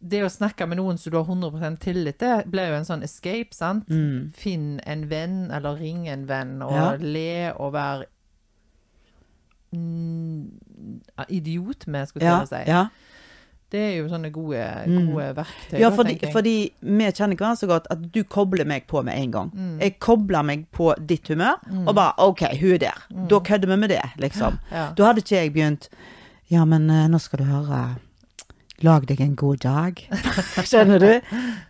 Det å snakke med noen som du har 100 tillit til, blir jo en sånn escape, sant? Mm. Finn en venn, eller ring en venn, og Ja. le og være idiot med, skulle jeg Ja. si. ja. Det er jo sånne gode, Mm. verktøy. Ja, fordi, da, fordi vi kjenner hverandre så godt at du kobler meg på med en gang. Mm. Jeg kobler meg på ditt humør, og bare OK, hun er der. Da kødder vi med det, liksom. ja. Da hadde ikke jeg begynt Ja, men eh, nå skal du høre Lag deg en god dag. <laughs> Skjønner du?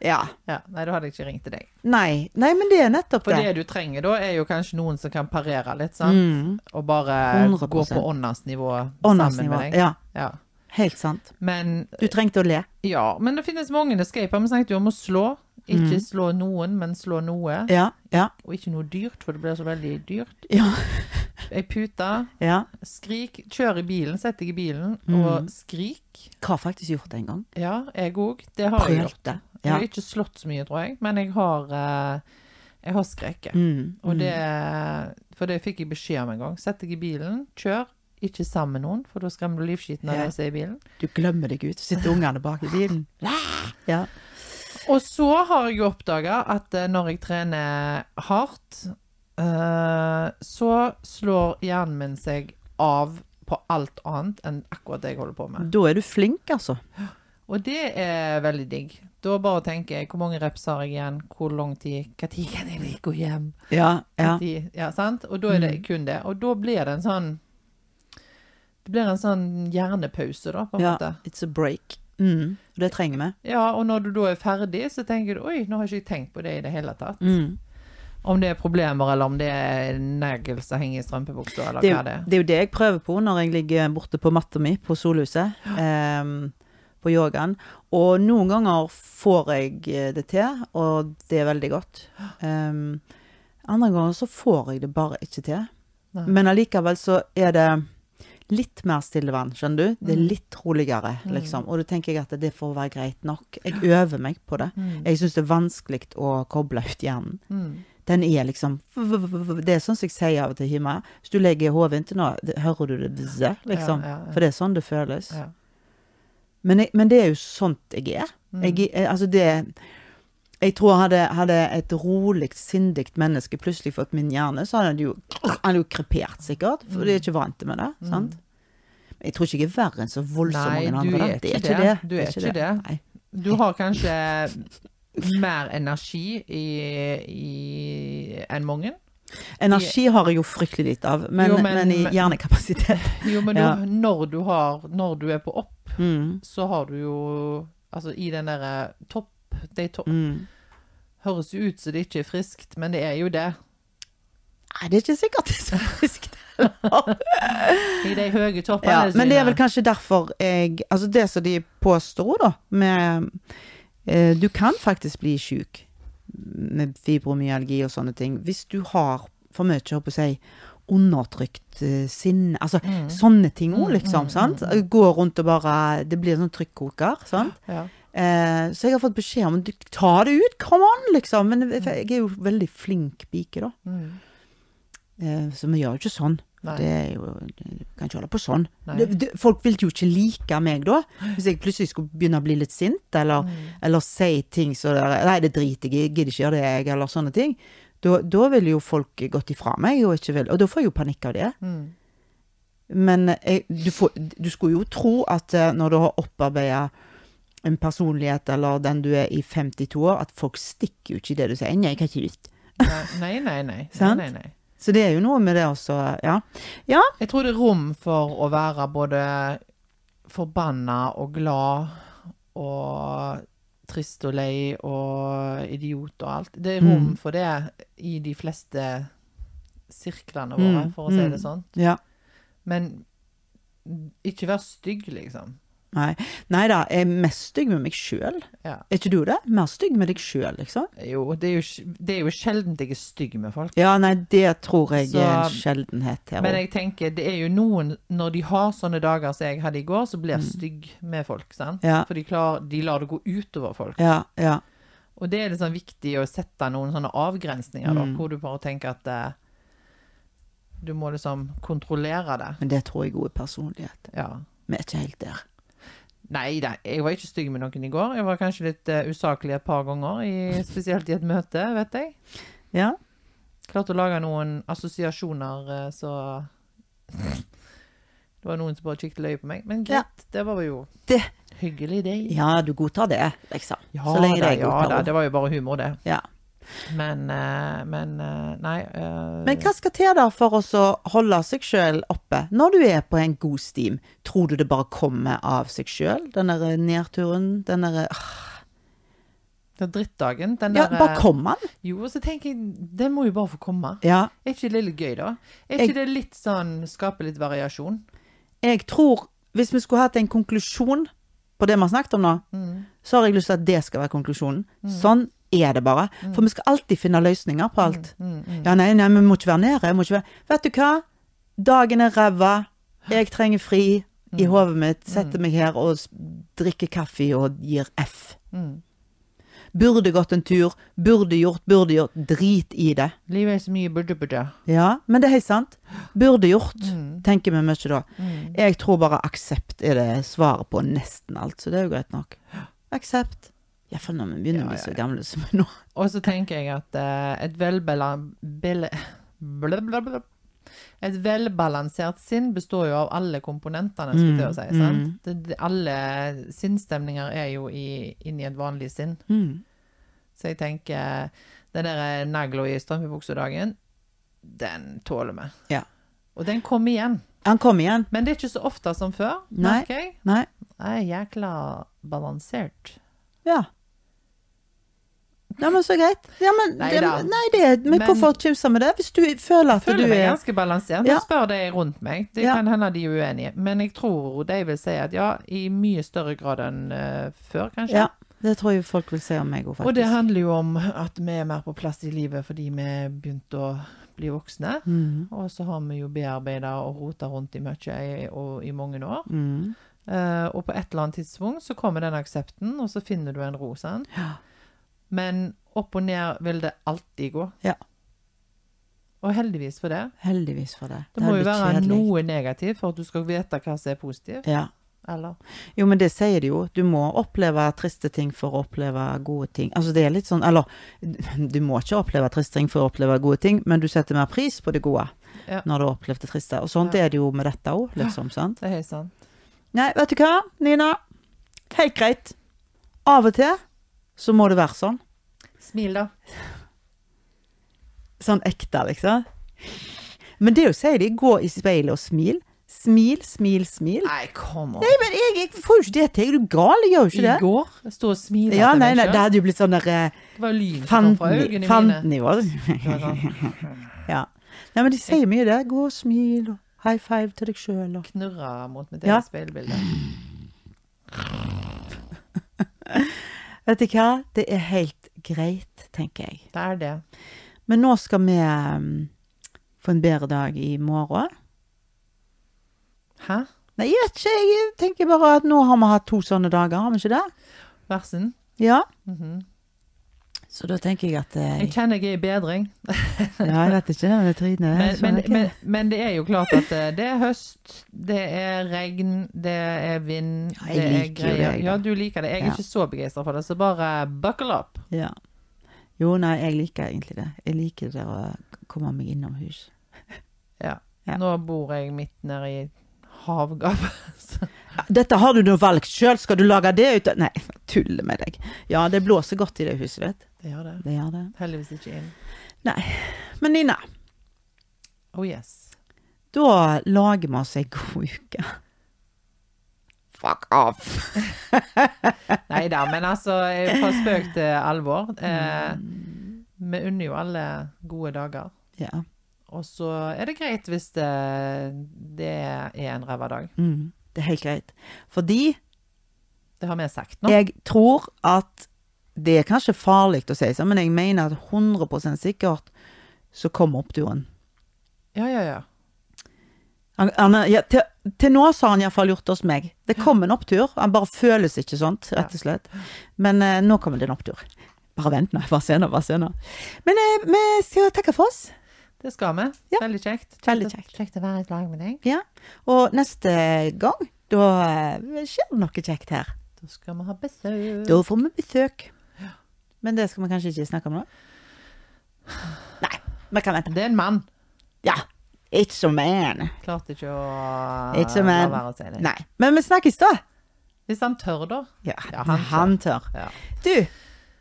Ja. ja. Nei, da hadde jeg ikke ringt til deg. Nei, nei, men det er nettopp For det. det du trenger da, er jo kanskje noen som kan parere litt, sant? Mm. Og bare 100%. gå på åndsnivå sammen Åndasnivå. med deg. Ja, Ja. Helt sant. Men, Du trengte å le. ja, men det finnes mange escaper. Vi snakket jo om å slå. Ikke Mm. slå noen, men slå noe. Ja, ja, Og ikke noe dyrt, for det blir så veldig dyrt. ja. <laughs> Ei pute. ja. Skrik. Kjør i bilen. Sett deg i bilen Mm. og skrik. Hva har faktisk gjort det en gang? Ja, jeg òg. Det har jeg gjort. Prøvde. Jeg har ikke slått så mye, tror jeg, men jeg har, eh, jeg har skreket. Mm. Og mm. det, for det fikk jeg beskjed om en gang. Sett deg i bilen, kjør. Ikke sammen med noen, for da skremmer du livskiten av Ja. deg i bilen. Du glemmer deg ut. Sitter ungene bak i bilen. <laughs> Ja. Og så har jeg jo oppdaga at eh, når jeg trener hardt, eh, så slår hjernen min seg av på alt annet enn akkurat det jeg holder på med. Da er du flink, altså. Og det er veldig digg. Da bare tenker jeg hvor mange reps har jeg igjen, hvor lang tid, når kan jeg gå hjem? Ja, ja. Tid, ja, sant? Og da er det Mm. kun det. Og da blir det en sånn Det blir en sånn hjernepause, da, på en ja. måte. It's a break. Mm. Det trenger vi. Ja, og når du da er ferdig, så tenker du oi, nå har jeg ikke tenkt på det i det hele tatt. Mm. Om det er problemer, eller om det er negl som henger i strømpebuksa, eller Det, hva det er. det er jo det jeg prøver på når jeg ligger borte på matta mi på solhuset. ehm, på yogaen. Og noen ganger får jeg eh, det til, og det er veldig godt. Um, andre ganger så får jeg det bare ikke til. Nei. Men allikevel så er det litt mer stille vann, skjønner du. Det er Mm. litt roligere, liksom. Og da tenker jeg at det får være greit nok. Jeg øver meg på det. Mm. Jeg syns det er vanskelig å koble ut hjernen. Mm. Den er liksom Det er sånn som jeg sier av og til hjemme. Hvis du legger hodet inntil nå, hører du det bzze, liksom. For det er sånn det føles. Men, jeg, men det er jo sånt jeg er. Mm. Jeg, er- altså det Jeg tror hadde, hadde et rolig, sindig menneske plutselig fått min hjerne, så hadde det jo, han hadde jo krepert, sikkert. For de er ikke vant med det. sant? Men jeg tror ikke jeg er verre enn så voldsomt Mm. Nei, mange du andre. da. det er ikke det. Du er ikke det. Nei. Du har kanskje mer energi i, i, enn mange. Energi har jeg jo fryktelig litt av, men, Jo, men, men- i hjernekapasitet <laughs> Jo, men Ja. du, når du har Når du er på opp, mm, så har du jo Altså i den derre topp De to mm. høres jo ut som det ikke er friskt, men det er jo det. Nei, det er ikke sikkert det er så friskt. <laughs> I de høye toppene. Ja, men det er vel kanskje derfor jeg Altså det som de påstår, da, med eh, Du kan faktisk bli sjuk med fibromyalgi og sånne ting hvis du har for mye, holdt på å si, undertrykt eh, sinne Altså Mm. sånne ting òg, Mm, liksom. mm, sant? mm, Gå rundt og bare Det blir sånn trykkoker. sant? ja. Eh, så jeg har fått beskjed om å ta det ut, come on, liksom. Men jeg jeg er jo veldig flink pike, da. Mm. Eh, så vi gjør jo ikke sånn. Nei. Det er jo du kan ikke holde på sånn. Det, det, folk vil jo ikke like meg da. Hvis jeg plutselig skulle begynne å bli litt sint, eller, Mm. eller si ting så Nei, det driter jeg i, gidder ikke gjøre det, jeg, eller sånne ting. Da, da ville jo folk gått ifra meg, og, vil, og da får jeg jo panikk av det. Mm. Men jeg, du, får, du skulle jo tro at eh, når du har opparbeida en personlighet, eller den du er i 52 år, at folk stikker jo ikke i det du sier. Nei, jeg kan ikke lyst. Nei, nei, nei. <laughs> nei, nei, nei. Så det er jo noe med det også, ja. Jeg tror det er rom for å være både forbanna og glad og trist og lei og idiot og alt. Det er rom Mm. for det i de fleste sirklene våre, Mm, for å si mm. det sånn. Ja. Men ikke vær stygg, liksom. Nei. Nei da, jeg er mest stygg med meg sjøl. Ja. Er ikke du det? Mer stygg med deg sjøl, liksom? Jo, det er jo, det er jo sjelden jeg er stygg med folk. Ja, nei, det tror jeg Så- er en sjeldenhet her Men jeg tenker, det er jo noen Når de har sånne dager som jeg hadde i går, så blir jeg stygg med folk. sant? Mm. Ja. For de, klar, de lar det gå utover folk. Ja, ja. Og det er liksom viktig å sette noen sånne avgrensninger, da, Mm. hvor du bare tenker at eh, du må liksom kontrollere det. Men det tror jeg er personlighet. Ja. Vi er ikke helt der. Nei da, jeg var ikke stygg med noen i går. Jeg var kanskje litt uh, usaklig et par ganger, i, spesielt i et møte, vet jeg. Ja. Klarte å lage noen assosiasjoner, uh, så <laughs> Det var noen som bare kikket løye på meg. Men Ja. det var jo Det hyggelig, det. Ja, du godtar det, liksom. Ja Så lenge da, det er ja da, det var jo bare humor, det. Ja. Men, eh, men eh, nei eh, Men hva skal til da for oss å holde seg sjøl oppe? Når du er på en god stim, tror du det bare kommer av seg sjøl? Den der nedturen, den derre Den drittdagen, den Ja, der bare kom den. Jo, så tenker jeg, den må jo bare få komme. Ja. Er ikke det litt gøy, da? Er Jeg- det litt sånn Skape litt variasjon? Jeg tror Hvis vi skulle hatt en konklusjon på det vi har snakket om nå, Mm. så har jeg lyst til at det skal være konklusjonen. Sånn er det bare. For vi skal alltid finne løsninger på alt. Mm, mm. Ja, nei, nei, vi må ikke være nede. Må ikke være Vet du hva? Dagen er ræva. Jeg trenger fri i hodet mitt. Setter meg her og drikker kaffe og gir F. Mm. Burde gått en tur. Burde gjort, burde gjort. Drit i det. Livet er så mye burde, burde. Ja, men det er helt sant. Burde gjort, Mm. tenker vi mye da. Mm. Jeg tror bare aksept er det svaret på nesten alt, så det er jo greit nok. Aksept. Iallfall når vi begynner å bli så gamle som vi nå. <laughs> Og så tenker jeg at uh, et velbalansert et velbalansert sinn består jo av alle komponentene, skulle jeg si. Mm, sant? Det, det, alle sinnsstemninger er jo i, inni et vanlig sinn. Mm. Så jeg tenker den der nagla i strømpebuksedagen, den tåler vi. Ja. Og den kommer igjen. Han kom igjen. Men det er ikke så ofte som før, Nei. merker jeg. Nei. Jeg er jækla balansert. Ja. Nei, men så greit. Ja, men Nei det, nei, det, men, Men- hvorfor kimse med det? Hvis du føler at Føler du meg er ganske balansert. Ja. Jeg spør de rundt meg. Det Ja. kan hende de er uenige. Men jeg tror de vil si at ja, i mye større grad enn uh, før, kanskje. Ja, det tror jeg folk vil si om meg òg, faktisk. Og det handler jo om at vi er mer på plass i livet fordi vi begynte å bli voksne. mm. Og så har vi jo bearbeida og rota rundt i mye i, og, i mange år. Mm. Uh, og på et eller annet tidspunkt så kommer den aksepten, og så finner du en ro, sant? Ja. Men opp og ned vil det alltid gå. Ja. Og heldigvis for det. Heldigvis for det. Det må jo være kjedelig. noe negativt for at du skal vite hva som er positivt. Ja. Eller? Jo, men det sier de jo. Du må oppleve triste ting for å oppleve gode ting. Altså det er litt sånn Eller du må ikke oppleve triste ting for å oppleve gode ting, men du setter mer pris på det gode Ja. når du har opplevd det triste. Og sånt Ja. er det jo med dette òg, liksom. sant? Det er helt sant. Nei, vet du hva, Nina? Helt greit. Av og til så må det være sånn. Smil, da. Sånn ekte, liksom. Men det er jo, sier de, gå i speilet og smil. Smil, smil, smil. Nei, kom on. Nei, men jeg, jeg får jo ikke det til. Er du gal? Jeg gjør jo ikke det. I går jeg sto og smilte Ja, nei, nei, det hadde jo blitt sånn der eh. Fantnivå. Ja. Nei, men de sier mye det. Gå og smil, og high five til deg sjøl, og knurra mot mitt Ja. eget speilbilde. <laughs> Vet du hva? Det er helt greit, tenker jeg. Det er det. Men nå skal vi um, få en bedre dag i morgen. Hæ? Nei, jeg vet ikke. Jeg tenker bare at nå har vi hatt to sånne dager, har vi ikke det? Versen? Ja. Mhm. Så da tenker jeg at eh, Jeg kjenner jeg er i bedring. <laughs> Ja, jeg vet ikke. Men Trine Men, skjønner men, men, men det er jo klart at eh, det er høst, det er regn, det er vind Ja, det er jo det, jeg. Ja, du liker det. Jeg er Ja. ikke så begeistra for det, så bare buckle up. Ja. Jo, nei, jeg liker egentlig det. Jeg liker det å komme meg innomhus. Ja. Ja. Nå bor jeg midt nede i havgapet. <laughs> Dette har du nå valgt sjøl, skal du lage det ut av Nei, tuller med deg. Ja, det blåser godt i det huset, vet du. Det gjør det. Det gjør det. Heldigvis ikke inn. Nei. Men Nina, Oh yes. da lager vi oss ei god uke. Fuck off! <laughs> Nei da, men altså, fra spøk til alvor. Eh, Mm. vi unner jo alle gode dager. Ja. Og så er det greit hvis det, det er en ræva dag. Mm, det er helt greit. Fordi Det har vi sagt nå. jeg tror at det er kanskje farlig å si sånn, men jeg mener at 100% sikkert så kommer oppturen. Ja, ja, ja. Han, han, ja, til, til nå så har han iallfall gjort det hos meg. Det kom en opptur. Han bare føles ikke sånt, rett og slett. Men eh, nå kommer det en opptur. Bare vent nå. Bare se nå. Bare se nå. Men eh, vi skal takke for oss. Det skal vi. Ja. Veldig kjekt. Veldig kjekt. Kjekt å være i lag med deg. Ja. Og neste gang, da eh, skjer det noe kjekt her. Da skal vi ha besøk. Da får vi besøk. Men det skal vi kanskje ikke snakke om nå? Nei, vi kan vente. Det er en mann. Ja. It's a man. Klarte ikke å It's a la være å si det. Nei. Men vi snakkes, da. Hvis han tør, da. Ja, Ja, han han tør. Ja. Du,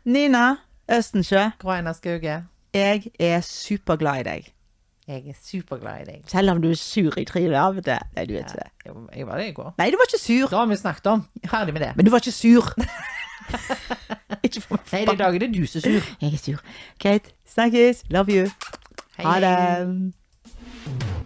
Nina Østensjø. Groina Skauge, Jeg er superglad i deg. jeg er superglad i deg. Selv om du er sur i trynet av og til. Nei, du er ikke det. Jeg, jeg var det i går. Nei, du var ikke sur. Da har vi snakket om. Ferdig med det. Men du var ikke sur. <laughs> ikke for Nei, i dag er det du som er sur. Jeg er sur. Kate, Snakkes. Love you. Hei, Ha det.